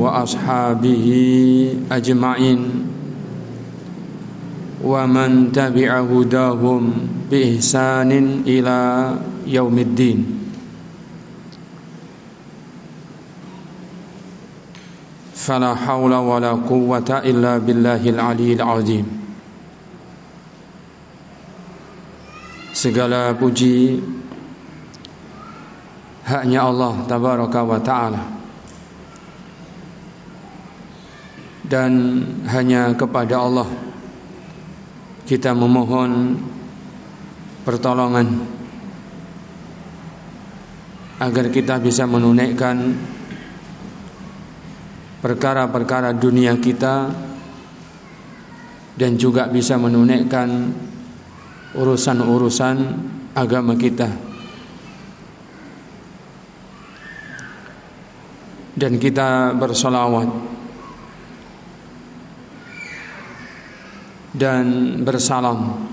وأصحابه أجمعين ومن تبع هداهم بإحسان إلى يوم الدين فلا حول ولا قوة إلا بالله العلي العظيم Segala puji haknya Allah tabaraka wa taala dan hanya kepada Allah kita memohon pertolongan agar kita bisa menunaikan perkara-perkara dunia kita dan juga bisa menunaikan urusan-urusan agama kita. Dan kita bersolawat dan bersalam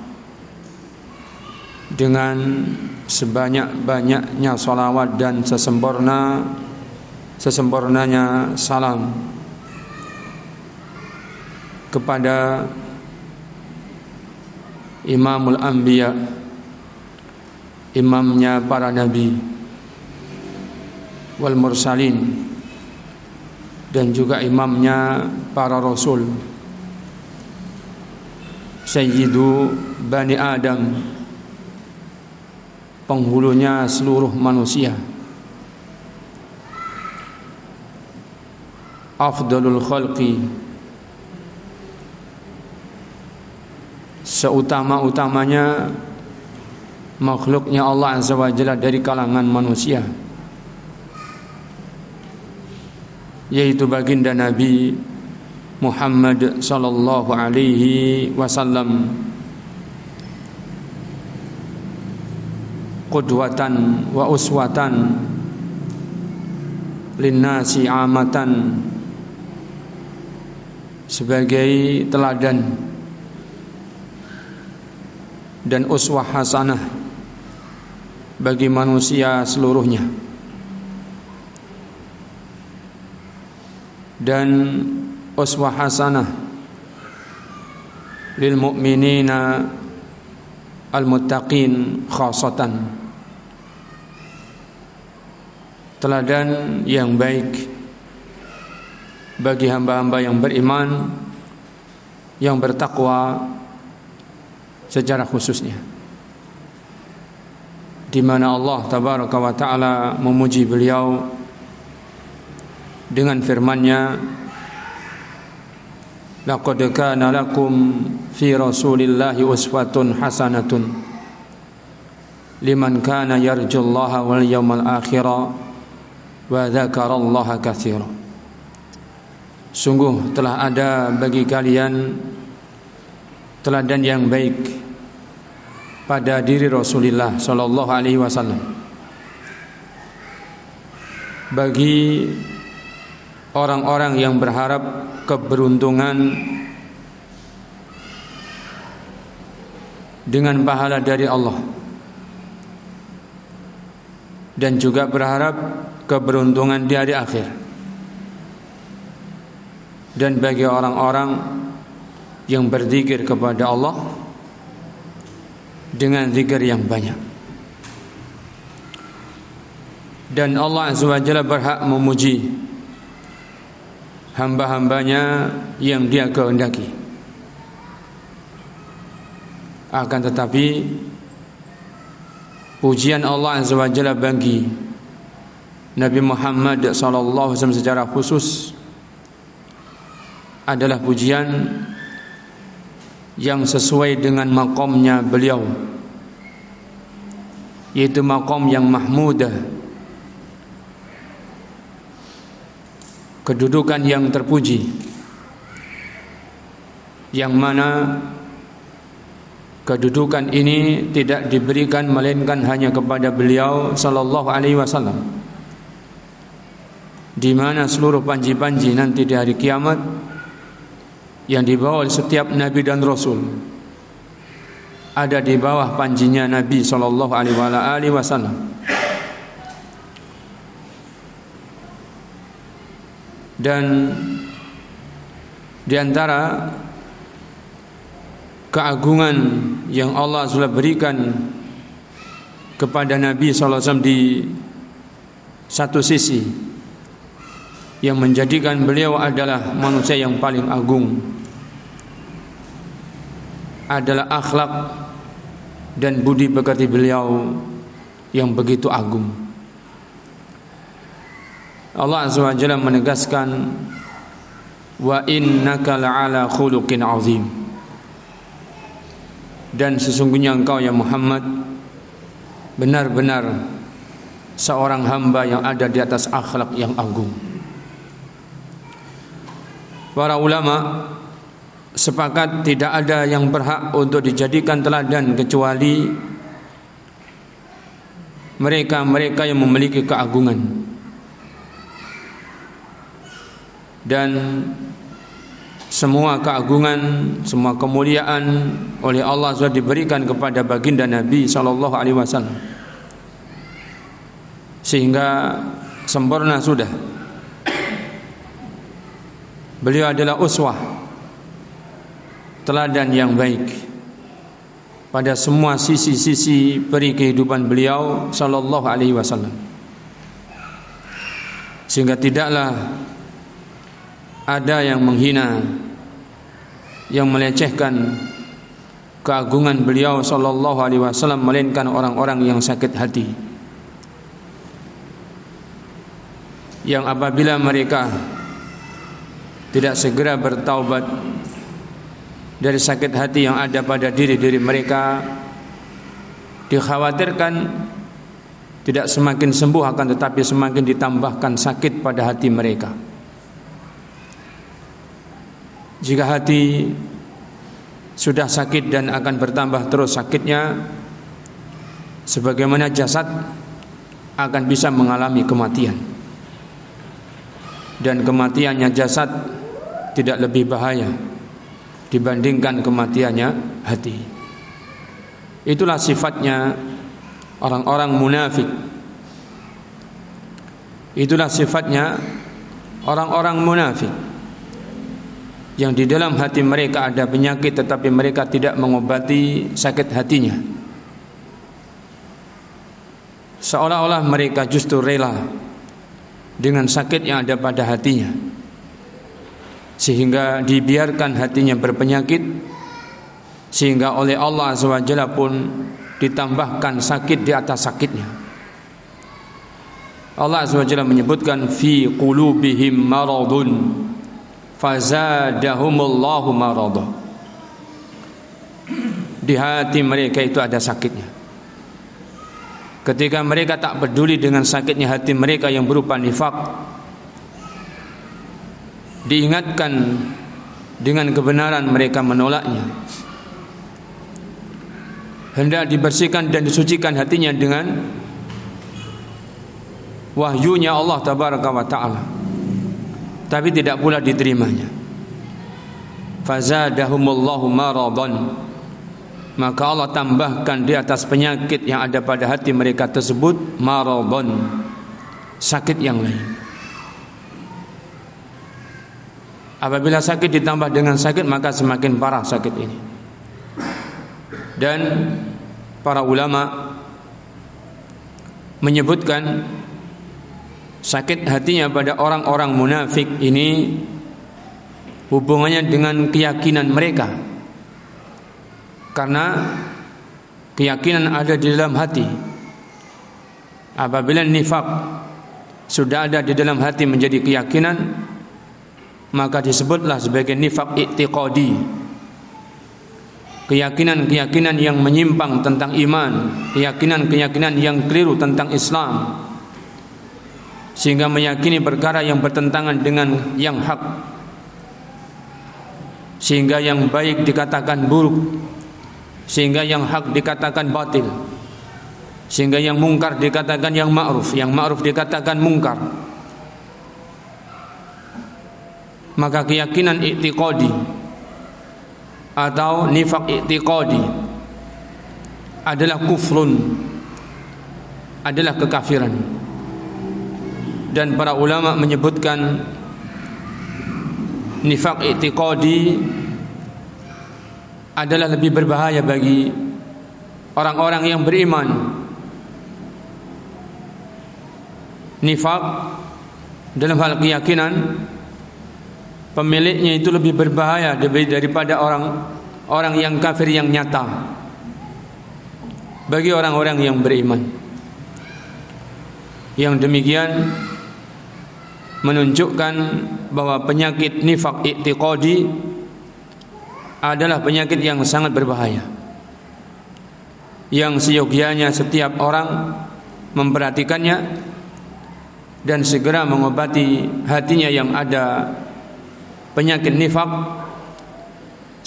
dengan sebanyak-banyaknya salawat dan sesempurna sesempurnanya salam kepada Imamul Anbiya imamnya para nabi wal mursalin dan juga imamnya para rasul Sayyidu Bani Adam. Penghulunya seluruh manusia. Afdalul khalqi. Seutama-utamanya Makhluknya Allah Azza wa Jalla dari kalangan manusia. Yaitu baginda Nabi Muhammad sallallahu alaihi wasallam. Qudwatan wa uswatan linnasi amatan. Sebagai teladan dan uswah hasanah bagi manusia seluruhnya. Dan uswah hasanah lil mu'minina al muttaqin khasatan. Teladan yang baik bagi hamba-hamba yang beriman yang bertakwa secara khususnya. Di mana Allah tabaraka wa taala memuji beliau dengan firman-Nya Laqad kana lakum fi Rasulillahi uswatun hasanatun. Liman kana yarjullaha wal yawmal akhir wa dzakarallaha katsira. Sungguh telah ada bagi kalian teladan yang baik pada diri Rasulullah sallallahu alaihi wasallam. Bagi orang-orang yang berharap keberuntungan dengan pahala dari Allah dan juga berharap keberuntungan di hari akhir. Dan bagi orang-orang yang berzikir kepada Allah dengan zikir yang banyak. Dan Allah Azza wa Jalla berhak memuji hamba-hambanya yang dia kehendaki. Akan tetapi pujian Allah Azza wa Jalla bagi Nabi Muhammad sallallahu alaihi wasallam secara khusus adalah pujian yang sesuai dengan makomnya beliau yaitu makom yang mahmudah kedudukan yang terpuji yang mana kedudukan ini tidak diberikan melainkan hanya kepada beliau sallallahu alaihi wasallam di mana seluruh panji-panji nanti di hari kiamat yang dibawa oleh setiap nabi dan rasul ada di bawah panjinya nabi sallallahu alaihi wasallam dan di antara keagungan yang Allah sudah berikan kepada Nabi SAW di satu sisi yang menjadikan beliau adalah manusia yang paling agung adalah akhlak dan budi pekerti beliau yang begitu agung. Allah Azza wa Jalla menegaskan wa innaka la'ala khuluqin azim. Dan sesungguhnya engkau ya Muhammad benar-benar seorang hamba yang ada di atas akhlak yang agung. Para ulama sepakat tidak ada yang berhak untuk dijadikan teladan kecuali mereka-mereka yang memiliki keagungan dan semua keagungan, semua kemuliaan oleh Allah sudah diberikan kepada baginda Nabi sallallahu alaihi wasallam. Sehingga sempurna sudah. Beliau adalah uswah teladan yang baik pada semua sisi-sisi peri kehidupan beliau sallallahu alaihi wasallam. Sehingga tidaklah ada yang menghina yang melecehkan keagungan beliau sallallahu alaihi wasallam melainkan orang-orang yang sakit hati. Yang apabila mereka tidak segera bertaubat dari sakit hati yang ada pada diri-diri mereka dikhawatirkan tidak semakin sembuh akan tetapi semakin ditambahkan sakit pada hati mereka jika hati sudah sakit dan akan bertambah terus sakitnya sebagaimana jasad akan bisa mengalami kematian. Dan kematiannya jasad tidak lebih bahaya dibandingkan kematiannya hati. Itulah sifatnya orang-orang munafik. Itulah sifatnya orang-orang munafik yang di dalam hati mereka ada penyakit tetapi mereka tidak mengobati sakit hatinya. Seolah-olah mereka justru rela dengan sakit yang ada pada hatinya. Sehingga dibiarkan hatinya berpenyakit sehingga oleh Allah SWT pun ditambahkan sakit di atas sakitnya. Allah SWT menyebutkan fi qulubihim maradun fazadahumullahu marada di hati mereka itu ada sakitnya. Ketika mereka tak peduli dengan sakitnya hati mereka yang berupa nifak diingatkan dengan kebenaran mereka menolaknya. Hendak dibersihkan dan disucikan hatinya dengan wahyunya Allah tabaraka wa taala tapi tidak pula diterimanya. Fazadahumullahu maradan maka Allah tambahkan di atas penyakit yang ada pada hati mereka tersebut maradan sakit yang lain. Apabila sakit ditambah dengan sakit maka semakin parah sakit ini. Dan para ulama menyebutkan sakit hatinya pada orang-orang munafik ini hubungannya dengan keyakinan mereka. Karena keyakinan ada di dalam hati. Apabila nifak sudah ada di dalam hati menjadi keyakinan maka disebutlah sebagai nifak i'tiqadi. Keyakinan-keyakinan yang menyimpang tentang iman keyakinan-keyakinan yang keliru tentang Islam sehingga meyakini perkara yang bertentangan dengan yang hak. Sehingga yang baik dikatakan buruk. Sehingga yang hak dikatakan batil. Sehingga yang mungkar dikatakan yang ma'ruf. Yang ma'ruf dikatakan mungkar. Maka keyakinan i'tiqadi atau nifak i'tiqadi adalah kufrun adalah kekafiran dan para ulama menyebutkan nifak i'tiqadi adalah lebih berbahaya bagi orang-orang yang beriman. Nifak dalam hal keyakinan pemiliknya itu lebih berbahaya daripada orang orang yang kafir yang nyata bagi orang-orang yang beriman. Yang demikian menunjukkan bahwa penyakit nifak i'tiqadi adalah penyakit yang sangat berbahaya. Yang seyogianya setiap orang memperhatikannya dan segera mengobati hatinya yang ada penyakit nifak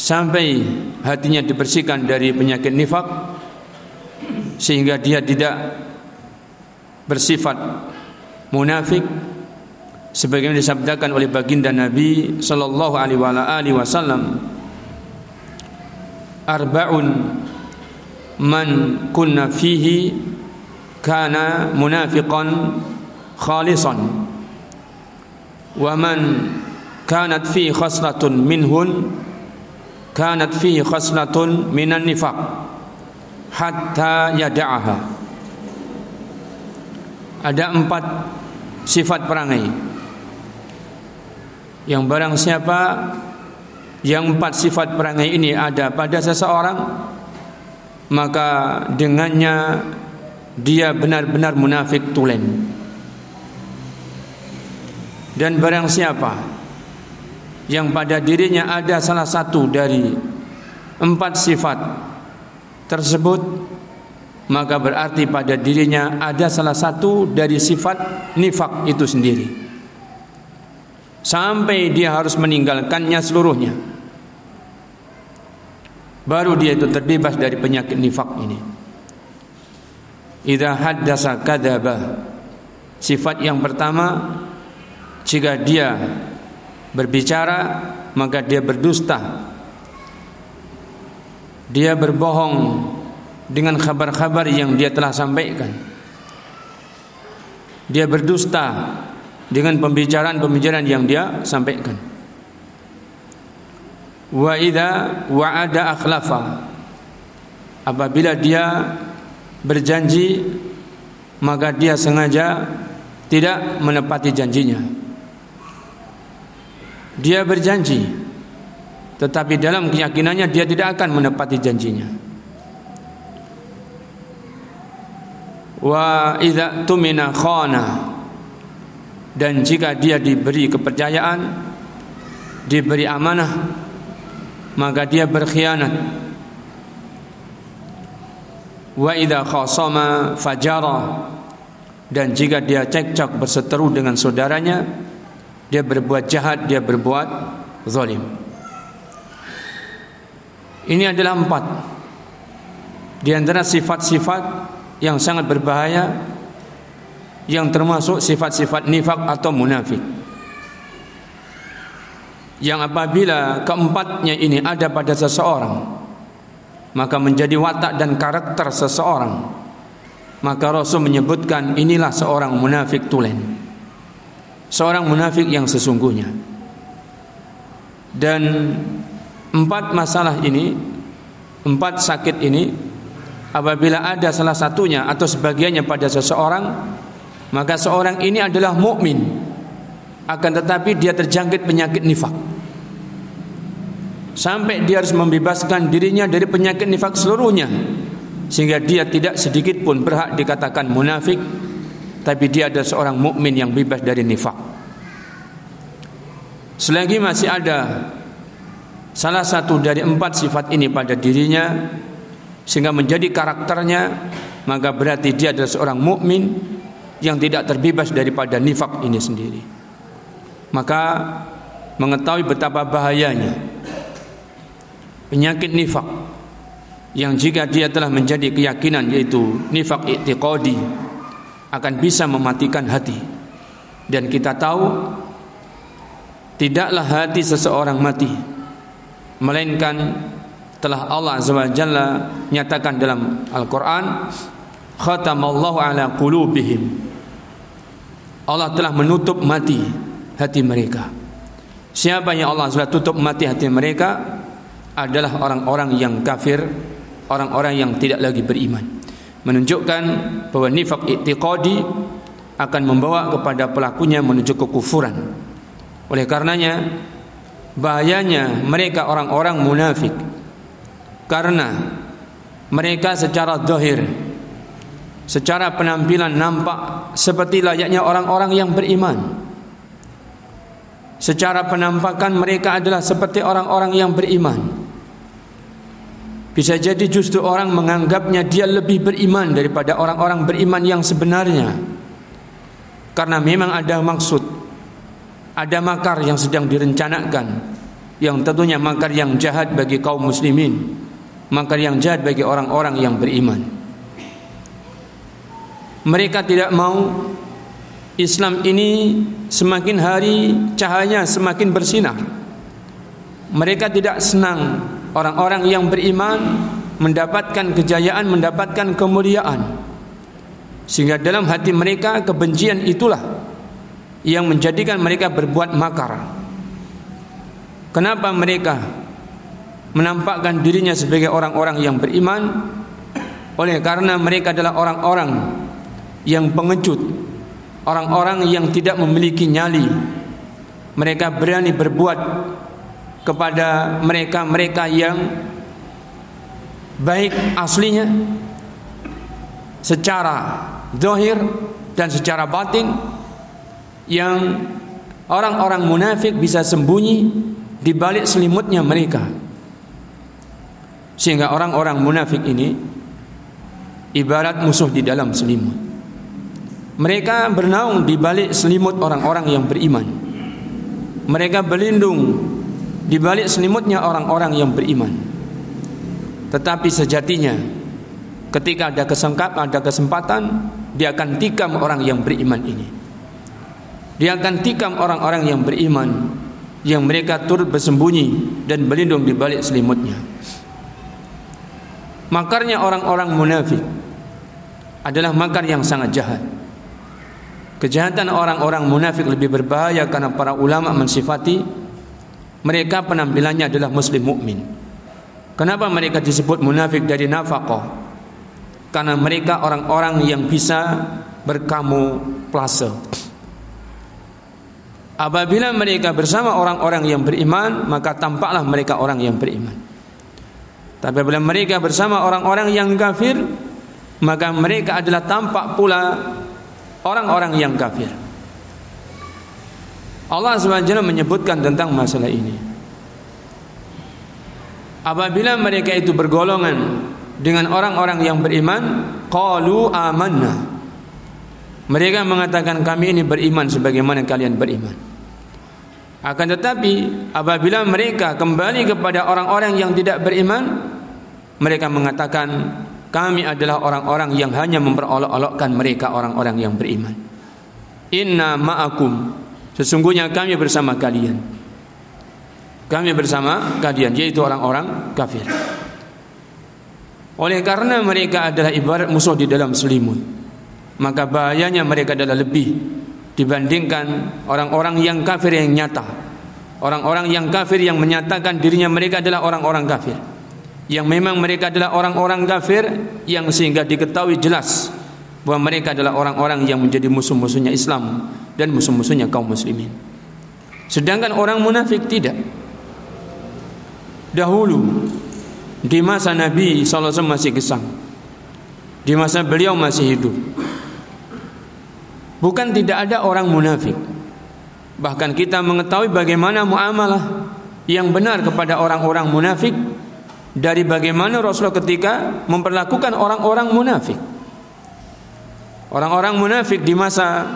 sampai hatinya dibersihkan dari penyakit nifak sehingga dia tidak bersifat munafik sebagaimana disabdakan oleh baginda Nabi sallallahu alaihi wasallam arba'un man kunna fihi kana munafiqan khalisan wa man kanat fi khaslatun minhun kanat fi khaslatun minan nifaq hatta yada'aha. Ada empat sifat perangai yang barang siapa yang empat sifat perangai ini ada pada seseorang maka dengannya dia benar-benar munafik tulen. Dan barang siapa yang pada dirinya ada salah satu dari empat sifat tersebut maka berarti pada dirinya ada salah satu dari sifat nifak itu sendiri sampai dia harus meninggalkannya seluruhnya. Baru dia itu terbebas dari penyakit nifak ini. Idza haddasa kadzaba. Sifat yang pertama jika dia berbicara maka dia berdusta. Dia berbohong dengan kabar-kabar yang dia telah sampaikan. Dia berdusta dengan pembicaraan-pembicaraan yang dia sampaikan. Wa idza wa'ada akhlafa. Apabila dia berjanji maka dia sengaja tidak menepati janjinya. Dia berjanji tetapi dalam keyakinannya dia tidak akan menepati janjinya. Wa idza tumina khana dan jika dia diberi kepercayaan diberi amanah maka dia berkhianat. Wa idza khasama fajara. Dan jika dia cekcok berseteru dengan saudaranya dia berbuat jahat dia berbuat zalim. Ini adalah empat. Di antara sifat-sifat yang sangat berbahaya yang termasuk sifat-sifat nifak atau munafik. Yang apabila keempatnya ini ada pada seseorang, maka menjadi watak dan karakter seseorang. Maka Rasul menyebutkan inilah seorang munafik tulen. Seorang munafik yang sesungguhnya. Dan empat masalah ini, empat sakit ini apabila ada salah satunya atau sebagiannya pada seseorang maka seorang ini adalah mukmin. Akan tetapi dia terjangkit penyakit nifak. Sampai dia harus membebaskan dirinya dari penyakit nifak seluruhnya. Sehingga dia tidak sedikit pun berhak dikatakan munafik. Tapi dia adalah seorang mukmin yang bebas dari nifak. Selagi masih ada salah satu dari empat sifat ini pada dirinya sehingga menjadi karakternya maka berarti dia adalah seorang mukmin yang tidak terbebas daripada nifak ini sendiri. Maka mengetahui betapa bahayanya penyakit nifak yang jika dia telah menjadi keyakinan yaitu nifak i'tiqadi akan bisa mematikan hati. Dan kita tahu tidaklah hati seseorang mati melainkan telah Allah Azza wa Jalla nyatakan dalam Al-Qur'an khatamallahu ala qulubihim Allah telah menutup mati hati mereka Siapa yang Allah sudah tutup mati hati mereka adalah orang-orang yang kafir, orang-orang yang tidak lagi beriman. Menunjukkan bahwa nifak i'tiqadi akan membawa kepada pelakunya menuju kekufuran. Oleh karenanya bahayanya mereka orang-orang munafik karena mereka secara zahir secara penampilan nampak seperti layaknya orang-orang yang beriman. Secara penampakan mereka adalah seperti orang-orang yang beriman. Bisa jadi justru orang menganggapnya dia lebih beriman daripada orang-orang beriman yang sebenarnya. Karena memang ada maksud, ada makar yang sedang direncanakan, yang tentunya makar yang jahat bagi kaum muslimin, makar yang jahat bagi orang-orang yang beriman. Mereka tidak mau Islam ini semakin hari cahayanya semakin bersinar. Mereka tidak senang orang-orang yang beriman mendapatkan kejayaan, mendapatkan kemuliaan. Sehingga dalam hati mereka kebencian itulah yang menjadikan mereka berbuat makar. Kenapa mereka menampakkan dirinya sebagai orang-orang yang beriman? Oleh karena mereka adalah orang-orang yang pengecut, orang-orang yang tidak memiliki nyali. Mereka berani berbuat kepada mereka-mereka yang baik aslinya secara zahir dan secara batin yang orang-orang munafik bisa sembunyi di balik selimutnya mereka. Sehingga orang-orang munafik ini ibarat musuh di dalam selimut. Mereka bernaung di balik selimut orang-orang yang beriman. Mereka berlindung di balik selimutnya orang-orang yang beriman. Tetapi sejatinya ketika ada kesengkap, ada kesempatan, dia akan tikam orang yang beriman ini. Dia akan tikam orang-orang yang beriman yang mereka turut bersembunyi dan berlindung di balik selimutnya. Makarnya orang-orang munafik adalah makar yang sangat jahat. Kejahatan orang-orang munafik lebih berbahaya karena para ulama mensifati mereka penampilannya adalah muslim mukmin. Kenapa mereka disebut munafik dari nafkah? Karena mereka orang-orang yang bisa berkamuflase. Apabila mereka bersama orang-orang yang beriman, maka tampaklah mereka orang yang beriman. Tapi apabila mereka bersama orang-orang yang kafir, maka mereka adalah tampak pula orang-orang yang kafir. Allah SWT menyebutkan tentang masalah ini. Apabila mereka itu bergolongan dengan orang-orang yang beriman, qalu amanna. Mereka mengatakan kami ini beriman sebagaimana kalian beriman. Akan tetapi apabila mereka kembali kepada orang-orang yang tidak beriman, mereka mengatakan kami adalah orang-orang yang hanya memperolok-olokkan mereka orang-orang yang beriman. Inna ma'akum. Sesungguhnya kami bersama kalian. Kami bersama kalian yaitu orang-orang kafir. Oleh karena mereka adalah ibarat musuh di dalam selimut, maka bahayanya mereka adalah lebih dibandingkan orang-orang yang kafir yang nyata. Orang-orang yang kafir yang menyatakan dirinya mereka adalah orang-orang kafir yang memang mereka adalah orang-orang kafir yang sehingga diketahui jelas bahwa mereka adalah orang-orang yang menjadi musuh-musuhnya Islam dan musuh-musuhnya kaum muslimin. Sedangkan orang munafik tidak. Dahulu di masa Nabi SAW masih gesang. Di masa beliau masih hidup. Bukan tidak ada orang munafik. Bahkan kita mengetahui bagaimana muamalah yang benar kepada orang-orang munafik dari bagaimana Rasulullah ketika memperlakukan orang-orang munafik. Orang-orang munafik di masa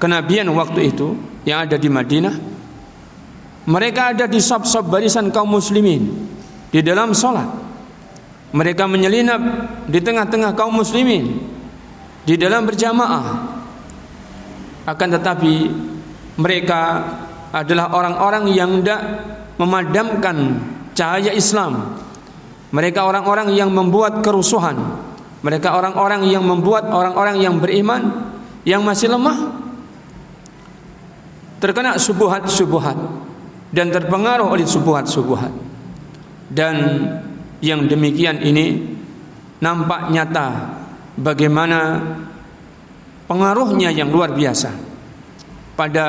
kenabian waktu itu yang ada di Madinah, mereka ada di sop-sop barisan kaum muslimin di dalam sholat. Mereka menyelinap di tengah-tengah kaum muslimin di dalam berjamaah. Akan tetapi mereka adalah orang-orang yang tidak memadamkan cahaya Islam mereka orang-orang yang membuat kerusuhan. Mereka orang-orang yang membuat orang-orang yang beriman yang masih lemah terkena subuhat-subuhat dan terpengaruh oleh subuhat-subuhat. Dan yang demikian ini nampak nyata bagaimana pengaruhnya yang luar biasa pada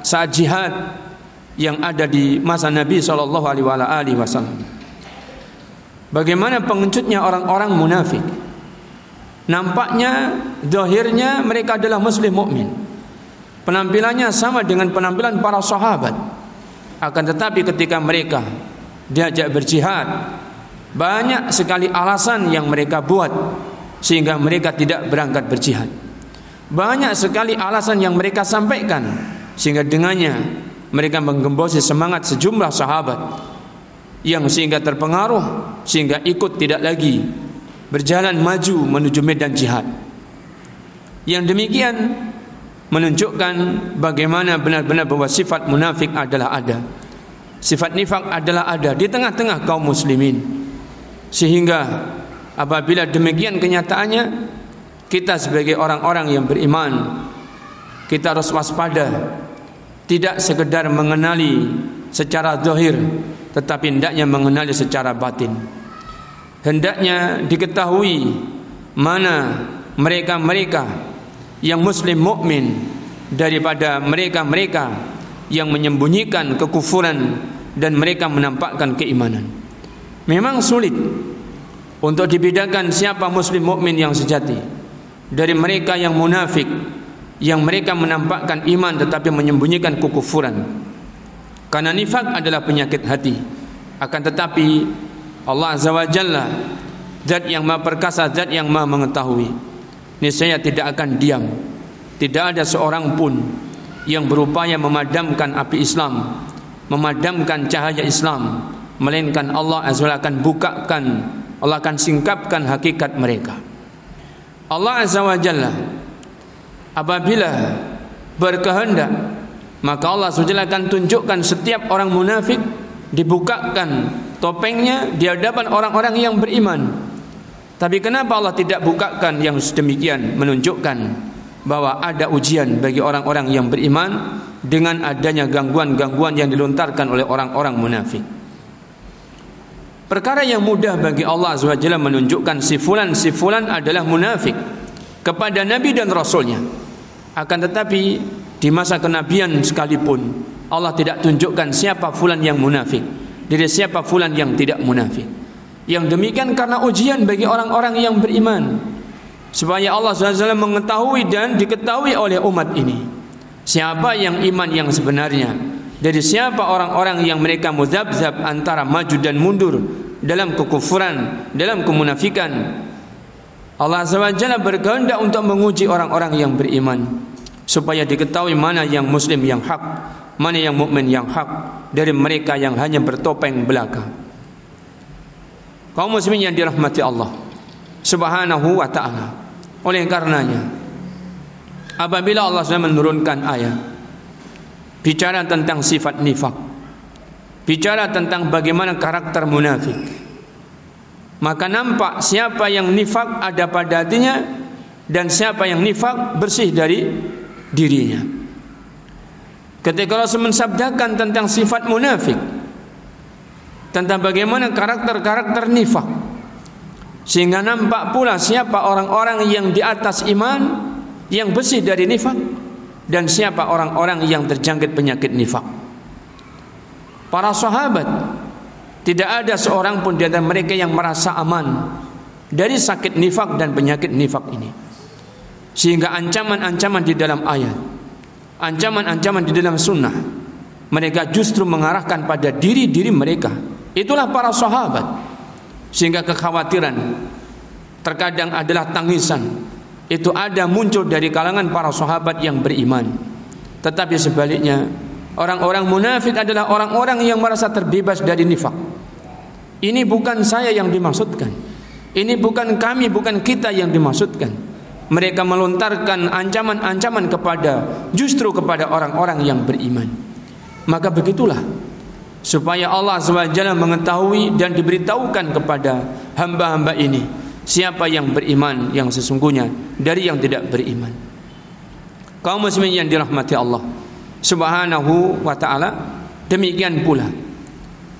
saat jihad yang ada di masa Nabi Shallallahu Alaihi Wasallam. Bagaimana pengecutnya orang-orang munafik? Nampaknya, dohirnya mereka adalah Muslim mukmin. Penampilannya sama dengan penampilan para sahabat. Akan tetapi ketika mereka diajak berjihad, banyak sekali alasan yang mereka buat sehingga mereka tidak berangkat berjihad. Banyak sekali alasan yang mereka sampaikan sehingga dengannya mereka menggembosi semangat sejumlah sahabat yang sehingga terpengaruh sehingga ikut tidak lagi berjalan maju menuju medan jihad. Yang demikian menunjukkan bagaimana benar-benar bahwa sifat munafik adalah ada. Sifat nifak adalah ada di tengah-tengah kaum muslimin. Sehingga apabila demikian kenyataannya kita sebagai orang-orang yang beriman kita harus waspada tidak sekedar mengenali secara zahir tetapi hendaknya mengenali secara batin hendaknya diketahui mana mereka-mereka yang muslim mukmin daripada mereka-mereka yang menyembunyikan kekufuran dan mereka menampakkan keimanan. Memang sulit untuk dibedakan siapa muslim mukmin yang sejati dari mereka yang munafik yang mereka menampakkan iman tetapi menyembunyikan kekufuran. Karena nifak adalah penyakit hati. Akan tetapi Allah Azza wa Jalla Zat yang maha perkasa Zat yang maha mengetahui Niscaya tidak akan diam Tidak ada seorang pun Yang berupaya memadamkan api Islam Memadamkan cahaya Islam Melainkan Allah Azza wa akan bukakan Allah akan singkapkan hakikat mereka Allah Azza wa Jalla Apabila berkehendak Maka Allah Jalla akan tunjukkan setiap orang munafik Dibukakan topengnya di hadapan orang-orang yang beriman. Tapi kenapa Allah tidak bukakan yang sedemikian menunjukkan bahwa ada ujian bagi orang-orang yang beriman dengan adanya gangguan-gangguan yang dilontarkan oleh orang-orang munafik. Perkara yang mudah bagi Allah SWT menunjukkan si fulan si fulan adalah munafik kepada Nabi dan Rasulnya. Akan tetapi di masa kenabian sekalipun Allah tidak tunjukkan siapa fulan yang munafik dari siapa fulan yang tidak munafik. Yang demikian karena ujian bagi orang-orang yang beriman. Supaya Allah SWT mengetahui dan diketahui oleh umat ini. Siapa yang iman yang sebenarnya. Dari siapa orang-orang yang mereka muzabzab antara maju dan mundur. Dalam kekufuran, dalam kemunafikan. Allah SWT berkehendak untuk menguji orang-orang yang beriman. Supaya diketahui mana yang muslim yang hak mana yang mukmin yang hak dari mereka yang hanya bertopeng belaka. Kaum muslimin yang dirahmati Allah Subhanahu wa taala. Oleh karenanya apabila Allah sudah menurunkan ayat bicara tentang sifat nifak, bicara tentang bagaimana karakter munafik, maka nampak siapa yang nifak ada pada hatinya dan siapa yang nifak bersih dari dirinya. Ketika Rasul mensabdakan tentang sifat munafik Tentang bagaimana karakter-karakter nifak Sehingga nampak pula siapa orang-orang yang di atas iman Yang bersih dari nifak Dan siapa orang-orang yang terjangkit penyakit nifak Para sahabat Tidak ada seorang pun di antara mereka yang merasa aman Dari sakit nifak dan penyakit nifak ini Sehingga ancaman-ancaman di dalam ayat ancaman-ancaman di dalam sunnah mereka justru mengarahkan pada diri-diri mereka. Itulah para sahabat. Sehingga kekhawatiran terkadang adalah tangisan. Itu ada muncul dari kalangan para sahabat yang beriman. Tetapi sebaliknya orang-orang munafik adalah orang-orang yang merasa terbebas dari nifak. Ini bukan saya yang dimaksudkan. Ini bukan kami bukan kita yang dimaksudkan mereka melontarkan ancaman-ancaman kepada justru kepada orang-orang yang beriman. Maka begitulah supaya Allah SWT mengetahui dan diberitahukan kepada hamba-hamba ini siapa yang beriman yang sesungguhnya dari yang tidak beriman. Kaum muslimin yang dirahmati Allah Subhanahu wa taala demikian pula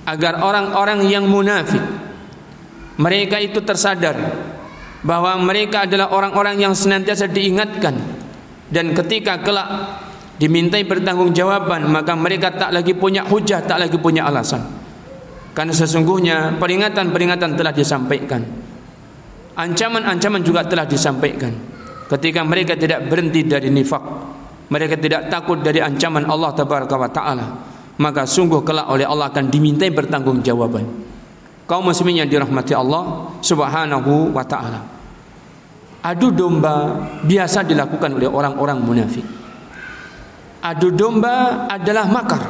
agar orang-orang yang munafik mereka itu tersadar bahwa mereka adalah orang-orang yang senantiasa diingatkan. Dan ketika kelak dimintai pertanggungjawaban maka mereka tak lagi punya hujah tak lagi punya alasan. Karena sesungguhnya peringatan-peringatan telah disampaikan. Ancaman-ancaman juga telah disampaikan. Ketika mereka tidak berhenti dari nifak mereka tidak takut dari ancaman Allah taala maka sungguh kelak oleh Allah akan dimintai pertanggungjawaban kaum muslimin yang dirahmati Allah subhanahu wa taala adu domba biasa dilakukan oleh orang-orang munafik adu domba adalah makar.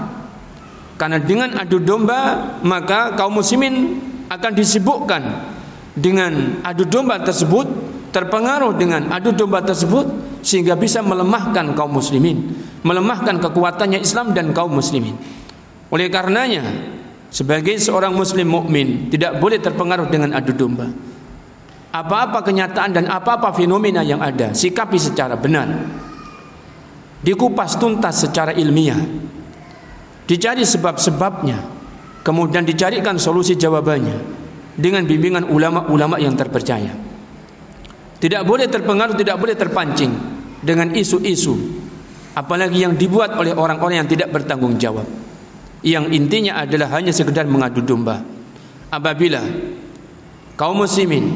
Karena dengan adu domba maka kaum muslimin akan disibukkan dengan adu domba tersebut, terpengaruh dengan adu domba tersebut sehingga bisa melemahkan kaum muslimin, melemahkan kekuatannya Islam dan kaum muslimin. Oleh karenanya, sebagai seorang muslim mukmin tidak boleh terpengaruh dengan adu domba. Apa-apa kenyataan dan apa-apa fenomena yang ada, sikapi secara benar. Dikupas tuntas secara ilmiah. Dicari sebab-sebabnya. Kemudian dicarikan solusi jawabannya dengan bimbingan ulama-ulama yang terpercaya. Tidak boleh terpengaruh tidak boleh terpancing dengan isu-isu apalagi yang dibuat oleh orang-orang yang tidak bertanggung jawab yang intinya adalah hanya sekedar mengadu domba. Apabila kaum muslimin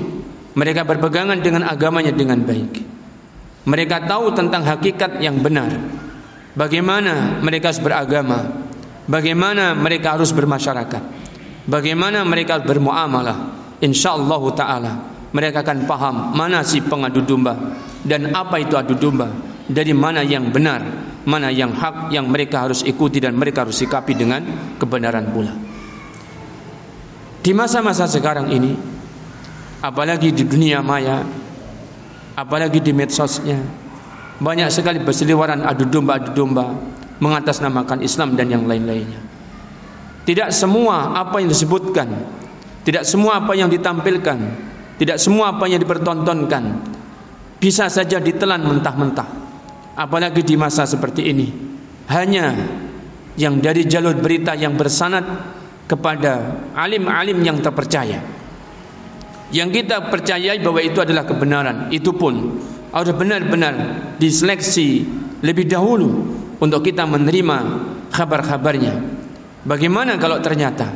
mereka berpegangan dengan agamanya dengan baik. Mereka tahu tentang hakikat yang benar. Bagaimana mereka harus beragama, bagaimana mereka harus bermasyarakat, bagaimana mereka bermuamalah. Insyaallah taala mereka akan paham mana si pengadu domba dan apa itu adu domba, dari mana yang benar, mana yang hak yang mereka harus ikuti dan mereka harus sikapi dengan kebenaran pula. Di masa-masa sekarang ini, apalagi di dunia maya, apalagi di medsosnya banyak sekali berseliweran adu domba adu domba mengatasnamakan Islam dan yang lain-lainnya tidak semua apa yang disebutkan tidak semua apa yang ditampilkan tidak semua apa yang dipertontonkan bisa saja ditelan mentah-mentah apalagi di masa seperti ini. Hanya yang dari jalur berita yang bersanad kepada alim-alim yang terpercaya. Yang kita percayai bahwa itu adalah kebenaran. Itu pun harus benar-benar diseleksi lebih dahulu untuk kita menerima kabar-kabarnya bagaimana kalau ternyata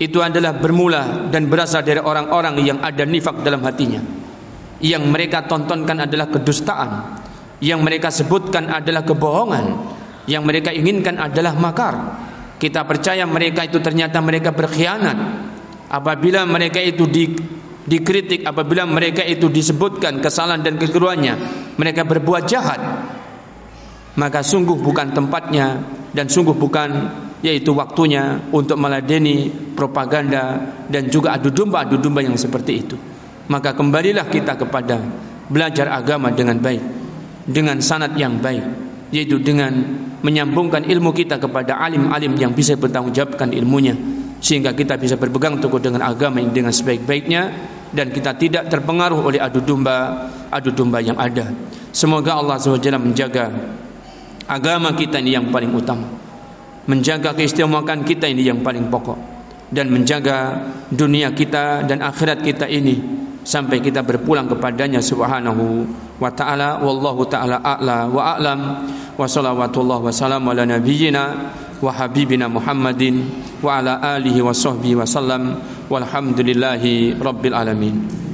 itu adalah bermula dan berasal dari orang-orang yang ada nifak dalam hatinya? Yang mereka tontonkan adalah kedustaan yang mereka sebutkan adalah kebohongan. Yang mereka inginkan adalah makar. Kita percaya mereka itu ternyata mereka berkhianat. Apabila mereka itu di dikritik apabila mereka itu disebutkan kesalahan dan kekeliruannya mereka berbuat jahat maka sungguh bukan tempatnya dan sungguh bukan yaitu waktunya untuk meladeni propaganda dan juga adu domba adu domba yang seperti itu. Maka kembalilah kita kepada belajar agama dengan baik dengan sanat yang baik yaitu dengan menyambungkan ilmu kita kepada alim-alim yang bisa bertanggungjawabkan ilmunya sehingga kita bisa berpegang teguh dengan agama yang dengan sebaik-baiknya dan kita tidak terpengaruh oleh adu domba adu domba yang ada. Semoga Allah SWT menjaga agama kita ini yang paling utama. Menjaga keistimewaan kita ini yang paling pokok dan menjaga dunia kita dan akhirat kita ini sampai kita berpulang kepadanya subhanahu wa ta'ala. Wallahu ta'ala a'la wa a'lam. Wa salawatullah wa salam ala nabiyyina wa habibina Muhammadin wa ala alihi wa sahbihi wa sallam. Walhamdulillahi rabbil alamin